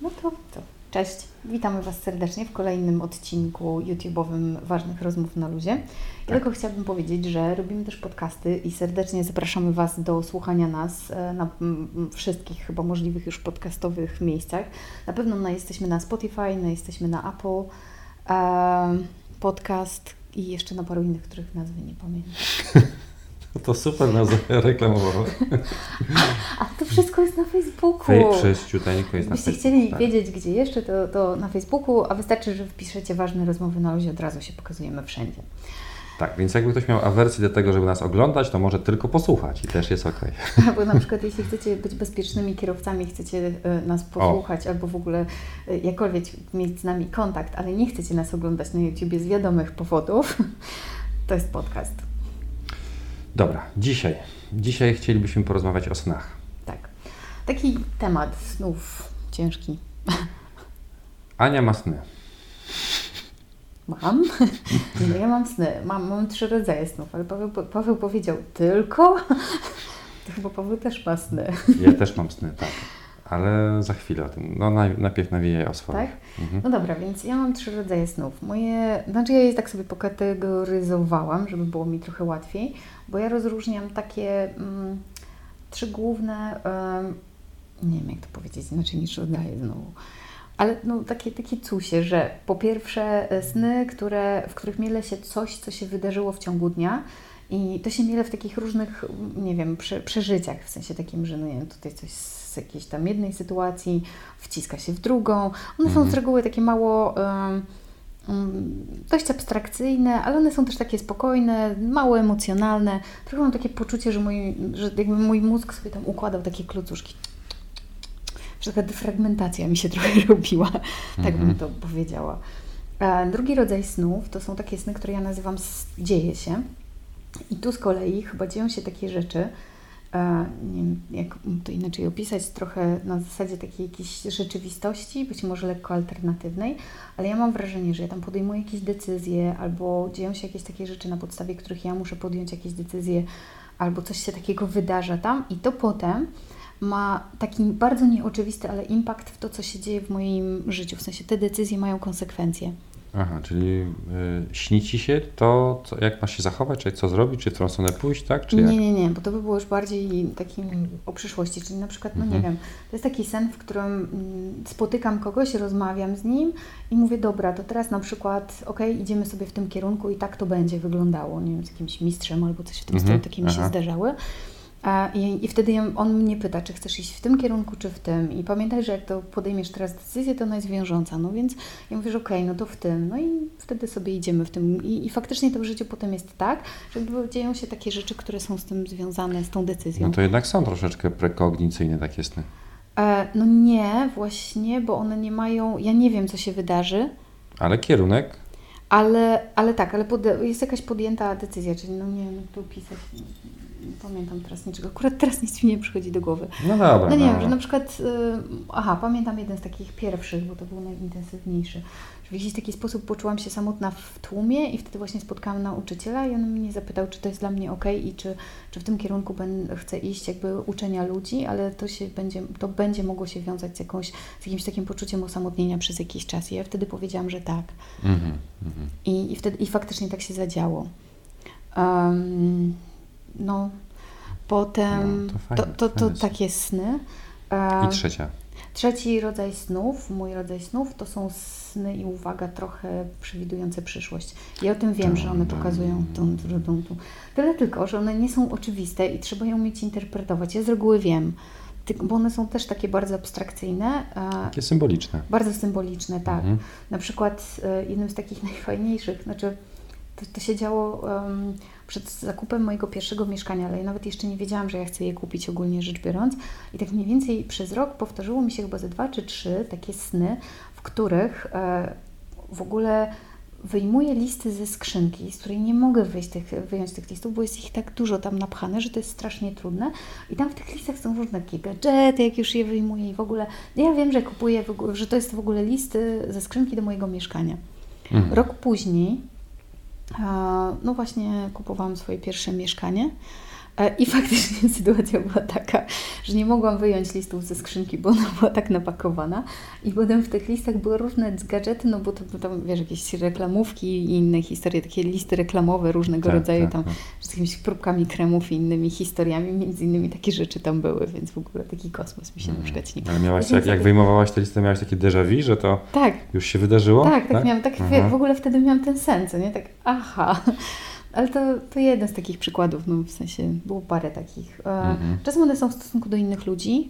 No to, to cześć. Witamy Was serdecznie w kolejnym odcinku YouTube'owym Ważnych Rozmów na Luzie. Ja Tak. tylko chciałabym powiedzieć, że robimy też podcasty i serdecznie zapraszamy Was do słuchania nas e, na wszystkich chyba możliwych już podcastowych miejscach. Na pewno no, jesteśmy na Spotify, no, jesteśmy na Apple e, Podcast i jeszcze na paru innych, których nazwy nie pamiętam. To super nazwa reklamowa. A to wszystko jest na Facebooku. Fej- Przejściuteńko jest na Facebooku, chcieli tak. wiedzieć, gdzie jeszcze, to, to na Facebooku, a wystarczy, że wpiszecie ważne rozmowy na luzie, od razu się pokazujemy wszędzie. Tak, więc jakby ktoś miał awersję do tego, żeby nas oglądać, to może tylko posłuchać i też jest ok. Albo na przykład, jeśli chcecie być bezpiecznymi kierowcami, chcecie e, nas posłuchać, albo w ogóle e, jakkolwiek mieć z nami kontakt, ale nie chcecie nas oglądać na YouTubie z wiadomych powodów, to jest podcast. Dobra, dzisiaj. Dzisiaj chcielibyśmy porozmawiać o snach. Tak. Taki temat snów ciężki. Ania ma sny. Mam? Nie, no ja mam sny. Mam, mam trzy rodzaje snów, ale Paweł, Paweł powiedział tylko. To chyba Paweł też ma sny. Ja też mam sny, tak. Ale za chwilę o tym. No naj- najpierw nawijaj o swoich. Tak? Mhm. No dobra, więc ja mam trzy rodzaje snów. Moje, znaczy ja je tak sobie pokategoryzowałam, żeby było mi trochę łatwiej, bo ja rozróżniam takie mm, trzy główne, em, nie wiem jak to powiedzieć inaczej niż rodzaje znowu, ale no, takie, takie cusie, że po pierwsze e, sny, które, w których miele się coś, co się wydarzyło w ciągu dnia i to się miele w takich różnych, nie wiem, prze, przeżyciach, w sensie takim, że no nie wiem, tutaj coś z jakiejś tam jednej sytuacji wciska się w drugą. One są z Mhm. reguły takie mało dość abstrakcyjne, ale one są też takie spokojne, mało emocjonalne. Trochę mam takie poczucie, że mój, że jakby mój mózg sobie tam układał takie klocuszki. Że taka defragmentacja mi się trochę robiła, tak bym Mhm. to powiedziała. E, Drugi rodzaj snów to są takie sny, które ja nazywam dzieje się. I tu z kolei chyba dzieją się takie rzeczy, nie wiem jak to inaczej opisać, trochę na zasadzie takiej jakiejś rzeczywistości, być może lekko alternatywnej, ale ja mam wrażenie, że ja tam podejmuję jakieś decyzje, albo dzieją się jakieś takie rzeczy, na podstawie których ja muszę podjąć jakieś decyzje, albo coś się takiego wydarza tam i to potem ma taki bardzo nieoczywisty, ale impact w to, co się dzieje w moim życiu. W sensie te decyzje mają konsekwencje. Aha, czyli y, śni ci się to, co, jak masz się zachować, czy co zrobić, czy w którą stronę pójść, tak? Czy jak? Nie, nie, nie, bo to by było już bardziej takim o przyszłości, czyli na przykład, no nie Mhm. wiem, to jest taki sen, w którym mm, spotykam kogoś, rozmawiam z nim i mówię, dobra, to teraz na przykład, okej, idziemy sobie w tym kierunku i tak to będzie wyglądało, nie wiem, z jakimś mistrzem albo coś w tym Mhm, stylu, takie mi się zdarzały. I, I wtedy on mnie pyta, czy chcesz iść w tym kierunku, czy w tym. I pamiętaj, że jak to podejmiesz teraz decyzję, to ona jest wiążąca. No więc ja mówię, że okej, no to w tym. No i wtedy sobie idziemy w tym. I, I faktycznie to w życiu potem jest tak, że dzieją się takie rzeczy, które są z tym związane, z tą decyzją. No to jednak są troszeczkę prekognicyjne takie sny. E, no nie, właśnie, bo one nie mają, ja nie wiem, co się wydarzy, Ale kierunek, ale, ale tak, ale jest jakaś podjęta decyzja, czyli no nie wiem, jak to opisać, nie, pamiętam teraz niczego, akurat teraz nic mi nie przychodzi do głowy. no dobra. No nie wiem, że na przykład, y, aha, pamiętam jeden z takich pierwszych, bo to był najintensywniejszy, w jakiś taki sposób poczułam się samotna w tłumie i wtedy właśnie spotkałam nauczyciela i on mnie zapytał, czy to jest dla mnie ok i czy, czy w tym kierunku ben, chcę iść jakby uczenia ludzi, ale to się będzie, to będzie mogło się wiązać z, jakąś, z jakimś takim poczuciem osamotnienia przez jakiś czas i ja wtedy powiedziałam, że tak. Mhm, mhm. I, i, wtedy, I faktycznie tak się zadziało. Em, no, potem No, to to, fajne, to, to, sny. takie sny. E, I trzecia. Trzeci rodzaj snów, mój rodzaj snów, to są i uwaga, trochę przewidujące przyszłość. Ja o tym wiem, że one pokazują tum, tum. Tyle tylko, że one nie są oczywiste i trzeba je umieć interpretować. Ja z reguły wiem, bo one są też takie bardzo abstrakcyjne. Takie symboliczne. bardzo symboliczne, tak. Mhm. Na przykład e, jednym z takich najfajniejszych, znaczy to, to się działo em, przed zakupem mojego pierwszego mieszkania, ale ja nawet jeszcze nie wiedziałam, że ja chcę je kupić ogólnie rzecz biorąc. I tak mniej więcej przez rok powtarzyło mi się chyba ze dwa czy trzy takie sny, w których e, w ogóle wyjmuję listy ze skrzynki, z której nie mogę wyjść tych, wyjąć tych listów, bo jest ich tak dużo tam napchane, że to jest strasznie trudne. I tam w tych listach są różne takie gadżety, jak już je wyjmuję i w ogóle. Ja wiem, że kupuję, że to jest w ogóle listy ze skrzynki do mojego mieszkania. Mhm. Rok później, e, no właśnie kupowałam swoje pierwsze mieszkanie I faktycznie sytuacja była taka, że nie mogłam wyjąć listów ze skrzynki, bo ona była tak napakowana. I potem w tych listach były różne gadżety, no bo to były tam, wiesz, jakieś reklamówki i inne historie, takie listy reklamowe różnego Tak, rodzaju, tak, tam tak. z jakimiś próbkami kremów i innymi historiami, między innymi takie rzeczy tam były, więc w ogóle taki kosmos mi się na przykład śni. Ale miałaś, jak, jak wyjmowałaś tę listę, miałaś takie déjà vu, że to Tak, już się wydarzyło? tak, tak, miałam, tak Mhm. w ogóle wtedy miałam ten sen, co nie, tak aha. Ale to, to jeden z takich przykładów, no w sensie było parę takich. E, Mhm. Czasem one są w stosunku do innych ludzi,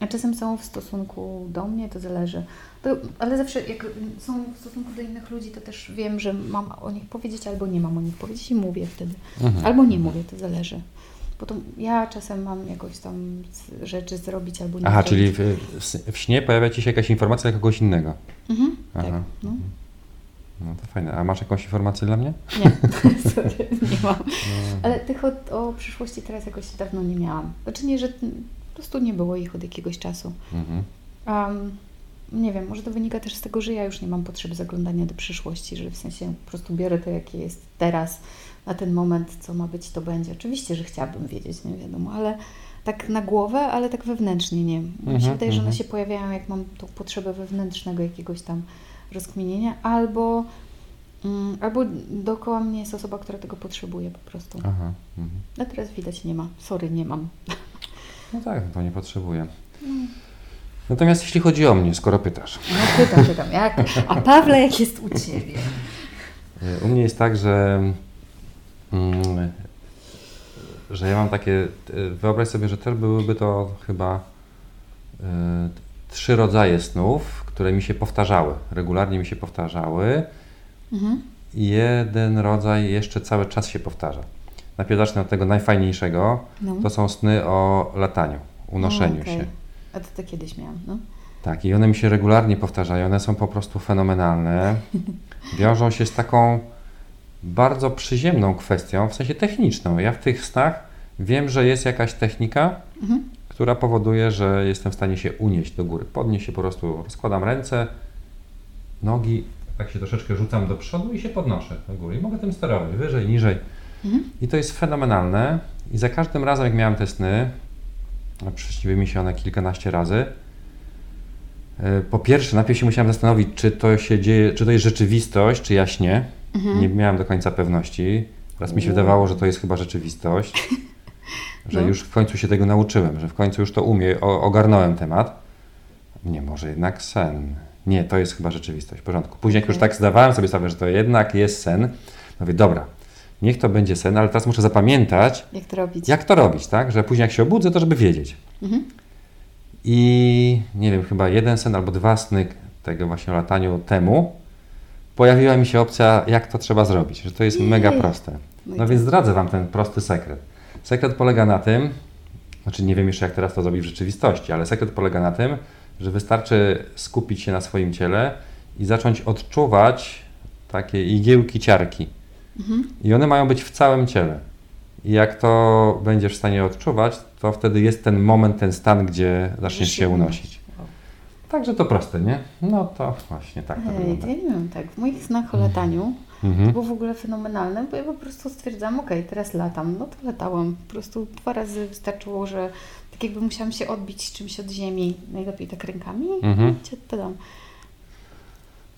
a czasem są w stosunku do mnie, to zależy. To, ale zawsze jak są w stosunku do innych ludzi, to też wiem, że mam o nich powiedzieć albo nie mam o nich powiedzieć i mówię wtedy. Mhm. Albo nie mówię, to zależy. Bo to ja czasem mam jakoś tam rzeczy zrobić albo nie Aha, zrobić. czyli w, w, śnie pojawia Ci się jakaś informacja dla kogoś innego. Mhm, tak, Aha. no. No to fajne. A masz jakąś informację dla mnie? Nie, sorry, nie mam. No. Ale tych o, o przyszłości teraz jakoś dawno nie miałam. Znaczy nie, że po prostu nie było ich od jakiegoś czasu. Mhm. Um, nie wiem, może to wynika też z tego, że ja już nie mam potrzeby zaglądania do przyszłości, że w sensie po prostu biorę to, jakie jest teraz, na ten moment, co ma być, to będzie. Oczywiście, że chciałabym wiedzieć, nie wiadomo, ale tak na głowę, ale tak wewnętrznie nie. Mi się Mhm, wydaje, że one mhm. się pojawiają, jak mam tą potrzebę wewnętrznego jakiegoś tam rozkminienia, albo, mm, albo dookoła mnie jest osoba, która tego potrzebuje po prostu. Aha. Mhm. A teraz widać nie ma. Sorry, nie mam. No tak, to nie potrzebuję. Natomiast jeśli chodzi o mnie, skoro pytasz. No pytam, pytam. Jak? A Pawle, jak jest u Ciebie? U mnie jest tak, że, mm, że ja mam takie. Wyobraź sobie, że też byłyby to chyba y, trzy rodzaje snów, które mi się powtarzały. Regularnie mi się powtarzały. Mhm. Jeden rodzaj jeszcze cały czas się powtarza. Najpierw zacznę od tego najfajniejszego. No. To są sny o lataniu, unoszeniu Okej. się. A to, to kiedyś miałam, no. Tak, i one mi się regularnie powtarzają. One są po prostu fenomenalne. Wiążą się z taką bardzo przyziemną kwestią, w sensie techniczną. Ja w tych snach wiem, że jest jakaś technika, Mhm. Która powoduje, że jestem w stanie się unieść do góry. Podnieść się po prostu, rozkładam ręce, nogi, tak się troszeczkę rzucam do przodu i się podnoszę do góry. I mogę tym sterować, wyżej, niżej. Mhm. I to jest fenomenalne. I za każdym razem, jak miałem te sny, a przyśniły mi się one kilkanaście razy, e, po pierwsze, najpierw się musiałem zastanowić, czy to się dzieje, czy to jest rzeczywistość, czy ja śnię. Mhm. Nie miałem do końca pewności. Raz mi się wydawało, że to jest chyba rzeczywistość. Że No. już w końcu się tego nauczyłem, że w końcu już to umiem, ogarnąłem temat. Nie, może jednak sen. Nie, to jest chyba rzeczywistość. W porządku. Później jak już tak zdawałem sobie sprawę, że to jednak jest sen, mówię, dobra, niech to będzie sen, ale teraz muszę zapamiętać, Jak to robić? jak to robić, tak? Że później jak się obudzę, to żeby wiedzieć. Mhm. I nie wiem, chyba jeden sen albo dwa sny tego właśnie lataniu temu pojawiła mi się opcja, jak to trzeba zrobić, że to jest Jej. mega proste. No więc zdradzę Wam ten prosty sekret. Sekret polega na tym, znaczy nie wiem jeszcze jak teraz to zrobić w rzeczywistości, ale sekret polega na tym, że wystarczy skupić się na swoim ciele i zacząć odczuwać takie igiełki ciarki. Mhm. I one mają być w całym ciele. I jak to będziesz w stanie odczuwać, to wtedy jest ten moment, ten stan, gdzie zaczniesz się unosić. Także to proste, nie? No to właśnie tak to Ej, to wygląda. ja nie wiem, tak. W moich snach o lataniu to Mhm. było w ogóle fenomenalne, bo ja po prostu stwierdzam, okej, teraz latam. No to latałam. Po prostu dwa razy wystarczyło, że tak jakby musiałam się odbić czymś od ziemi, najlepiej tak rękami Mhm. i cię tadam.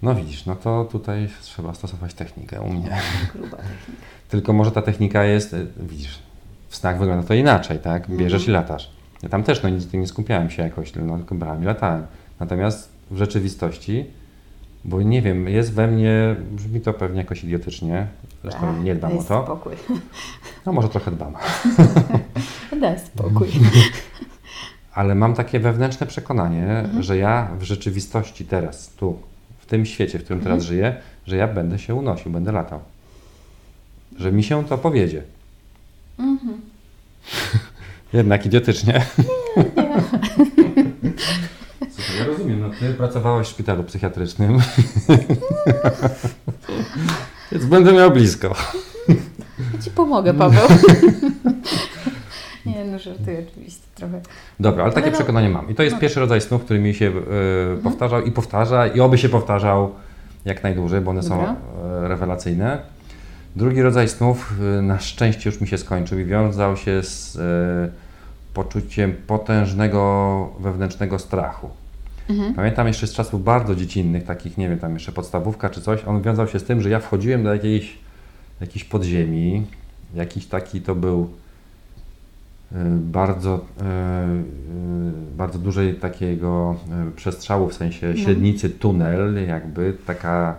No widzisz, no to tutaj trzeba stosować technikę u mnie. Gruba technika. Tylko może ta technika jest, y, widzisz, w snach wygląda to inaczej, tak? Bierzesz Mhm. i latasz. Ja tam też no, nic, nie skupiałem się jakoś, no, tylko brałem i latałem. Natomiast w rzeczywistości, bo nie wiem, jest we mnie, brzmi to pewnie jakoś idiotycznie, zresztą nie dbam o to, spokój. no może trochę dbam, Daj spokój. ale mam takie wewnętrzne przekonanie, Mhm. że ja w rzeczywistości teraz, tu, w tym świecie, w którym teraz Mhm. żyję, że ja będę się unosił, będę latał. Że mi się to powiedzie. Mhm. Jednak idiotycznie. Słuchaj, ja rozumiem, no ty pracowałeś w szpitalu psychiatrycznym. Więc będę miał blisko. Ja Ci pomogę, Paweł. nie, no żartuję oczywiście trochę. Dobra, ale takie no- przekonanie mam. I to jest no. pierwszy rodzaj snów, który mi się e, powtarzał i powtarza i oby się powtarzał jak najdłużej, bo one są Dobra. e, rewelacyjne. Drugi rodzaj snów y, na szczęście już mi się skończył i wiązał się z poczuciem potężnego wewnętrznego strachu. Mhm. Pamiętam jeszcze z czasów bardzo dziecinnych, takich, nie wiem, tam jeszcze podstawówka czy coś, on wiązał się z tym, że ja wchodziłem do jakiejś, jakiejś podziemi, jakiś taki to był y, bardzo, y, y, bardzo dużej takiego przestrzału, w sensie No. średnicy tunel, jakby taka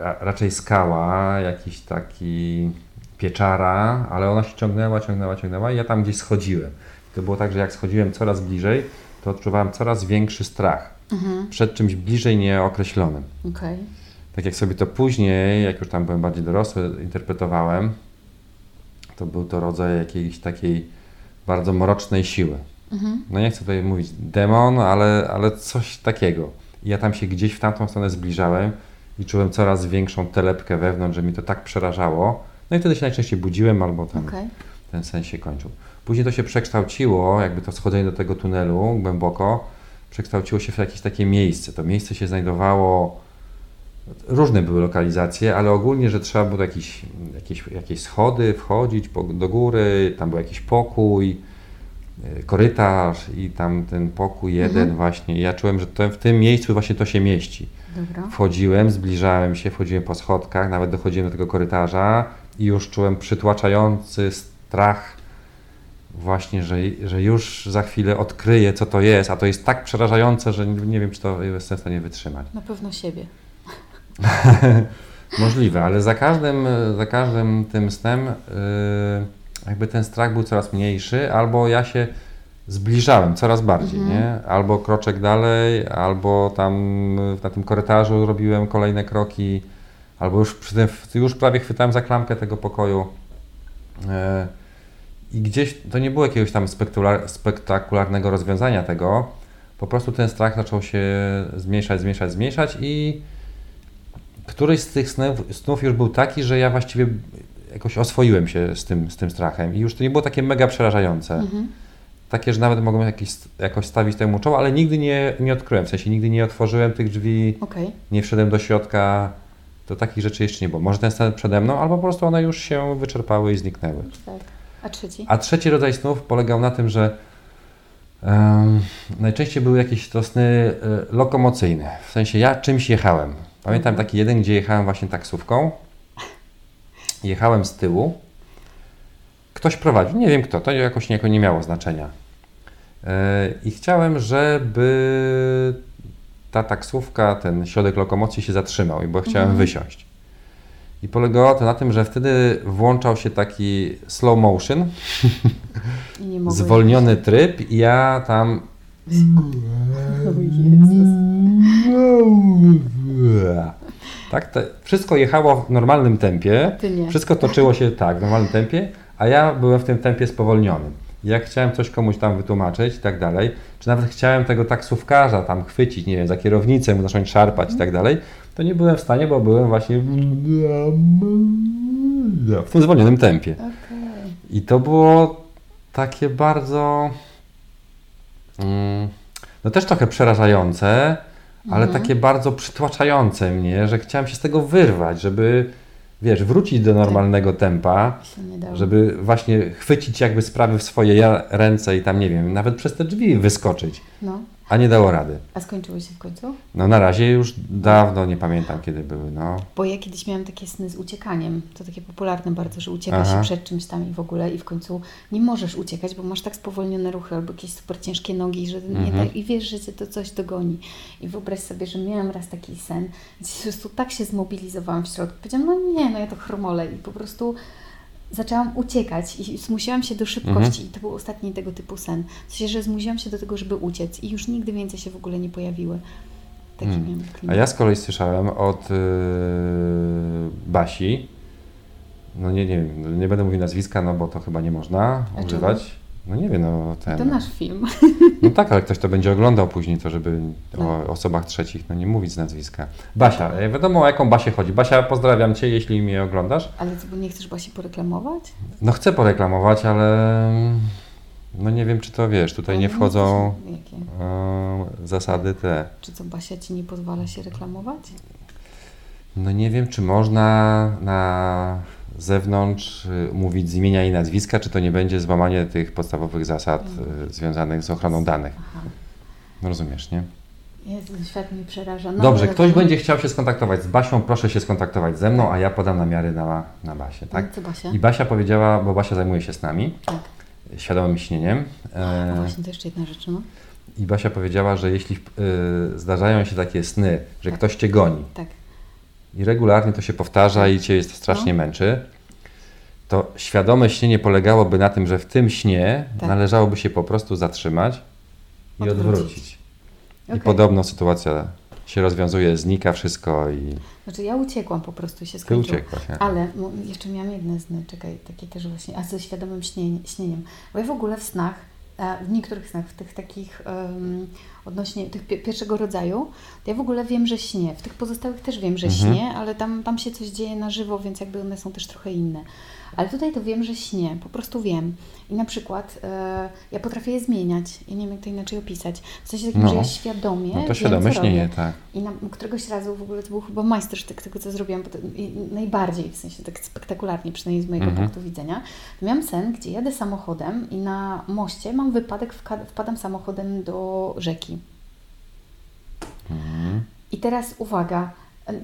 ra- raczej skała, jakiś taki pieczara, ale ona się ciągnęła, ciągnęła, ciągnęła i ja tam gdzieś schodziłem. To było tak, że jak schodziłem coraz bliżej, to odczuwałem coraz większy strach Mhm. przed czymś bliżej nieokreślonym. Okej. Tak jak sobie to później, jak już tam byłem bardziej dorosły, interpretowałem, to był to rodzaj jakiejś takiej bardzo mrocznej siły. Mhm. No nie chcę tutaj mówić demon, ale, ale coś takiego. I ja tam się gdzieś w tamtą stronę zbliżałem i czułem coraz większą telepkę wewnątrz, że mi to tak przerażało. No i wtedy się najczęściej budziłem albo tam Okej. ten sen się kończył. Później to się przekształciło, jakby to schodzenie do tego tunelu głęboko, przekształciło się w jakieś takie miejsce. To miejsce się znajdowało, różne były lokalizacje, ale ogólnie, że trzeba było jakieś, jakieś, jakieś schody wchodzić do góry, tam był jakiś pokój, y, korytarz i tam ten pokój jeden Mhm. właśnie. Ja czułem, że to, w tym miejscu właśnie to się mieści. Dobra. Wchodziłem, zbliżałem się, wchodziłem po schodkach, nawet dochodziłem do tego korytarza i już czułem przytłaczający strach właśnie, że, że już za chwilę odkryję, co to jest, a to jest tak przerażające, że nie, wiem, czy to jestem w stanie wytrzymać. Na pewno siebie. Możliwe, ale za każdym, za każdym tym snem yy, jakby ten strach był coraz mniejszy, albo ja się zbliżałem coraz bardziej, Mhm. nie? Albo kroczek dalej, albo tam na tym korytarzu robiłem kolejne kroki, albo już, przy tym, już prawie chwytałem za klamkę tego pokoju. Yy, I gdzieś to nie było jakiegoś tam spektakularnego rozwiązania tego, po prostu ten strach zaczął się zmniejszać, zmniejszać, zmniejszać i któryś z tych snów, snów już był taki, że ja właściwie jakoś oswoiłem się z tym, z tym strachem i już to nie było takie mega przerażające. Mhm. Takie, że nawet mogłem jakieś, jakoś stawić temu czoło, ale nigdy nie, nie odkryłem, w sensie nigdy nie otworzyłem tych drzwi, Okej. nie wszedłem do środka, to takich rzeczy jeszcze nie było. Może ten stan przede mną, albo po prostu one już się wyczerpały i zniknęły. Tak. A trzeci? A trzeci rodzaj snów polegał na tym, że em, najczęściej były jakieś to sny e, lokomocyjne. W sensie ja czymś jechałem. Pamiętam Mhm. taki jeden, gdzie jechałem właśnie taksówką. Jechałem z tyłu. Ktoś prowadził, nie wiem kto, to jakoś nie, nie miało znaczenia. E, I chciałem, żeby ta taksówka, ten środek lokomocji się zatrzymał, bo chciałem Mhm. wysiąść. I polegało to na tym, że wtedy włączał się taki slow motion, zwolniony tryb i ja tam tak, te, wszystko jechało w normalnym tempie, wszystko toczyło się tak, w normalnym tempie, a ja byłem w tym tempie spowolnionym. Jak chciałem coś komuś tam wytłumaczyć i tak dalej, czy nawet chciałem tego taksówkarza tam chwycić, nie wiem, za kierownicę, mu zacząć szarpać i tak dalej, to nie byłem w stanie, bo byłem właśnie w tym zwolnionym tempie. Okej. I to było takie bardzo. Mm, no też trochę przerażające, ale Mhm. takie bardzo przytłaczające mnie, że chciałem się z tego wyrwać, żeby, wiesz, wrócić do normalnego tempa, nie dało. żeby właśnie chwycić jakby sprawy w swoje ręce i tam, nie wiem, nawet przez te drzwi wyskoczyć, No. A nie dało rady. A skończyły się w końcu? No na razie już dawno nie pamiętam, kiedy były, no. Bo ja kiedyś miałam takie sny z uciekaniem. To takie popularne bardzo, że ucieka Aha. się przed czymś tam i w ogóle i w końcu nie możesz uciekać, bo masz tak spowolnione ruchy albo jakieś super ciężkie nogi, że nie Mhm. da, i wiesz, że cię to coś dogoni. I wyobraź sobie, że miałam raz taki sen, gdzie po prostu tak się zmobilizowałam w środku. Powiedziałam, no nie, no ja to chromolę i po prostu zaczęłam uciekać i zmusiłam się do szybkości. Mhm. I to był ostatni tego typu sen. W sensie, że zmusiłam się do tego, żeby uciec i już nigdy więcej się w ogóle nie pojawiły. Taki Mm. miałam A ja z kolei słyszałem od yy, Basi, no nie, nie wiem, nie będę mówił nazwiska, no bo to chyba nie można A używać. No nie wiem, no ten. To nasz film. No tak, ale ktoś to będzie oglądał później, to żeby No. o osobach trzecich, no nie mówić z nazwiska. Basia, e, wiadomo o jaką Basię chodzi. Basia, pozdrawiam Cię, jeśli mnie oglądasz. Ale ty nie chcesz Basi poreklamować? No chcę poreklamować, ale no nie wiem, czy to wiesz, tutaj Ale nie wchodzą chcesz- Jakie? e, zasady te. Czy co, Basia Ci nie pozwala się reklamować? No nie wiem, czy można na zewnątrz y, mówić z imienia i nazwiska, czy to nie będzie złamanie tych podstawowych zasad y, związanych z ochroną danych. Aha. No Rozumiesz, nie? Jezu, świat przeraża. No, Dobrze, ktoś będzie chciał się skontaktować z Basią, proszę się skontaktować ze mną, a ja podam namiary na, na Basię, tak? No, co Basia? I Basia powiedziała, bo Basia zajmuje się z nami, Tak. świadomym śnieniem. A E, właśnie, to jeszcze jedna rzecz, no. I Basia powiedziała, że jeśli y, zdarzają się takie sny, że Tak. ktoś cię goni Tak. I regularnie to się powtarza i cię jest strasznie No. męczy, to świadome śnienie polegałoby na tym, że w tym śnie Tak. należałoby się po prostu zatrzymać i Odwrócić. odwrócić. I Okej. podobno sytuacja się rozwiązuje, znika wszystko i Znaczy ja uciekłam po prostu i się ty skończyło. uciekłaś. nie? Ale jeszcze miałam jedne sny, czekaj, takie też właśnie, a ze świadomym śnieniem, śnieniem. Bo ja w ogóle w snach, w niektórych snach, w tych takich em, odnośnie tych pi- pierwszego rodzaju, ja w ogóle wiem, że śnię. W tych pozostałych też wiem, że Mhm. śnię, ale tam, tam się coś dzieje na żywo, więc jakby one są też trochę inne. Ale tutaj to wiem, że śnię, po prostu wiem. I na przykład e, ja potrafię je zmieniać. Ja nie wiem, jak to inaczej opisać. W sensie takim, No. że ja świadomie No to śnienie, robię. tak. I na, któregoś razu w ogóle to był chyba majstersztyk tego, co zrobiłam, to, najbardziej, w sensie tak spektakularnie, przynajmniej z mojego Mhm. punktu widzenia. To miałam sen, gdzie jadę samochodem i na moście mam wypadek, wpadam samochodem do rzeki. Mhm. I teraz uwaga,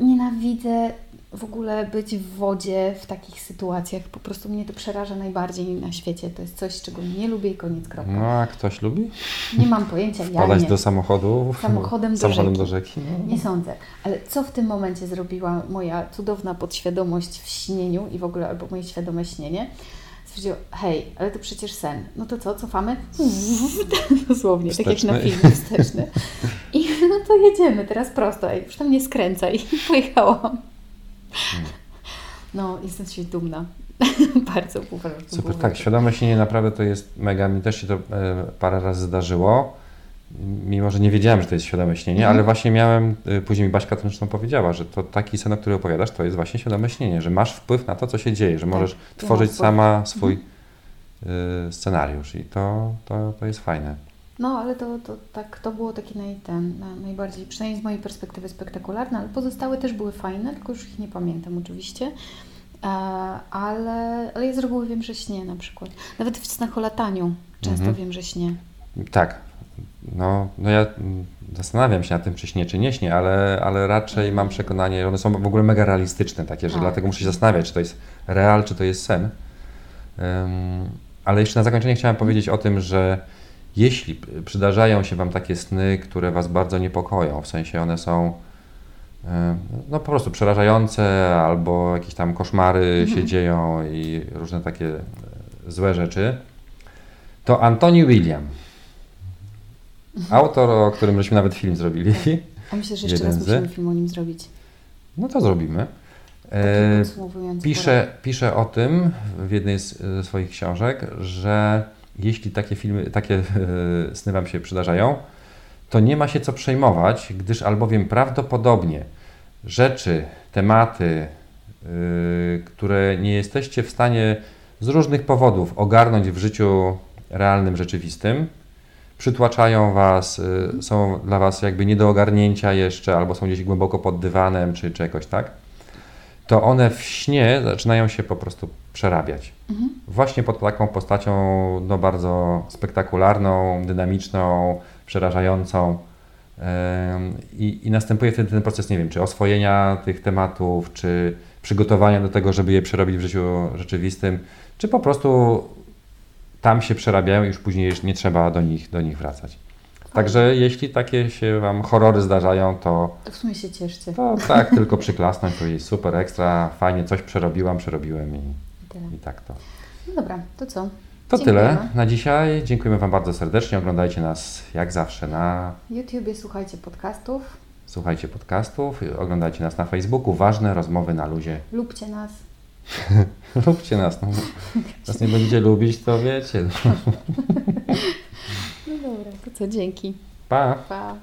nienawidzę w ogóle być w wodzie w takich sytuacjach. Po prostu mnie to przeraża najbardziej na świecie. To jest coś, czego nie lubię i koniec kropka. No a ktoś lubi? Nie mam pojęcia, ja Wpadać nie. do samochodu? Samochodem do samochodem rzeki. do rzeki? No. Nie sądzę. Ale co w tym momencie zrobiła moja cudowna podświadomość w śnieniu i w ogóle, albo moje świadome śnienie? Stwierdziła, hej, ale to przecież sen. No to co, cofamy? Dosłownie, tak jak na Wsteczny. filmie wsteczny. I no to jedziemy teraz prosto. Ej, już tam nie skręcaj. I pojechałam. No, jestem siebie dumna. Bardzo uważam, Super, tak, warto. świadome śnienie naprawdę to jest mega, mi też się to e, parę razy zdarzyło, mimo że nie wiedziałem, że to jest świadome śnienie, Mhm. ale właśnie miałem, e, później mi Baśka zresztą powiedziała, że to taki sen, o którym opowiadasz, to jest właśnie świadome śnienie, że masz wpływ na to, co się dzieje, że możesz Tak, tworzyć sama swój e, scenariusz i to, to, to jest fajne. No, ale to, to, tak, to było takie naj, ten, na, najbardziej, przynajmniej z mojej perspektywy spektakularne, ale pozostałe też były fajne, tylko już ich nie pamiętam oczywiście. E, ale, ale ja z reguły wiem, że śnię na przykład. Nawet w snach o lataniu często Mhm. wiem, że śnię. Tak, no, no ja mm, zastanawiam się nad tym, czy śnie, czy nie śnie, ale, ale raczej mam przekonanie, że one są w ogóle mega realistyczne, takie, że Tak. dlatego muszę się zastanawiać, czy to jest real, czy to jest sen. Ym, ale jeszcze na zakończenie chciałem powiedzieć o tym, że jeśli przydarzają się Wam takie sny, które Was bardzo niepokoją, w sensie one są ym, no po prostu przerażające, albo jakieś tam koszmary się dzieją i różne takie e, złe rzeczy, to Antoni William, autor, o którym żeśmy nawet film zrobili, A myślę, że jeszcze raz z- musimy film o nim zrobić. no to zrobimy. E, Pisze, pisze o tym w jednej z ze swoich książek, że jeśli takie filmy, takie e, sny Wam się przydarzają, to nie ma się co przejmować, gdyż albowiem prawdopodobnie rzeczy, tematy, y, które nie jesteście w stanie z różnych powodów ogarnąć w życiu realnym, rzeczywistym, przytłaczają Was, y, są dla Was jakby nie do ogarnięcia jeszcze, albo są gdzieś głęboko pod dywanem, czy, czy jakoś tak, to one w śnie zaczynają się po prostu przerabiać. Mhm. Właśnie pod taką postacią no, bardzo spektakularną, dynamiczną, przerażającą. I, I następuje wtedy ten proces, nie wiem, czy oswojenia tych tematów, czy przygotowania do tego, żeby je przerobić w życiu rzeczywistym, czy po prostu tam się przerabiają i już później już nie trzeba do nich, do nich wracać. Także jeśli takie się Wam horrory zdarzają, to, To w sumie się cieszcie. to tak tylko przyklasnąć, powiedzieć super, ekstra, fajnie, coś przerobiłam, przerobiłem i, I i tak to. No dobra, to co? To Dziękujemy. tyle na dzisiaj. Dziękujemy Wam bardzo serdecznie. Oglądajcie nas jak zawsze na. YouTubie słuchajcie podcastów, Słuchajcie podcastów, oglądajcie nas na Facebooku. Ważne rozmowy na luzie. lubcie nas. Lubcie nas. No. Nas nie będziecie lubić, to wiecie. Dobra, to co? Dzięki. Pa! Pa.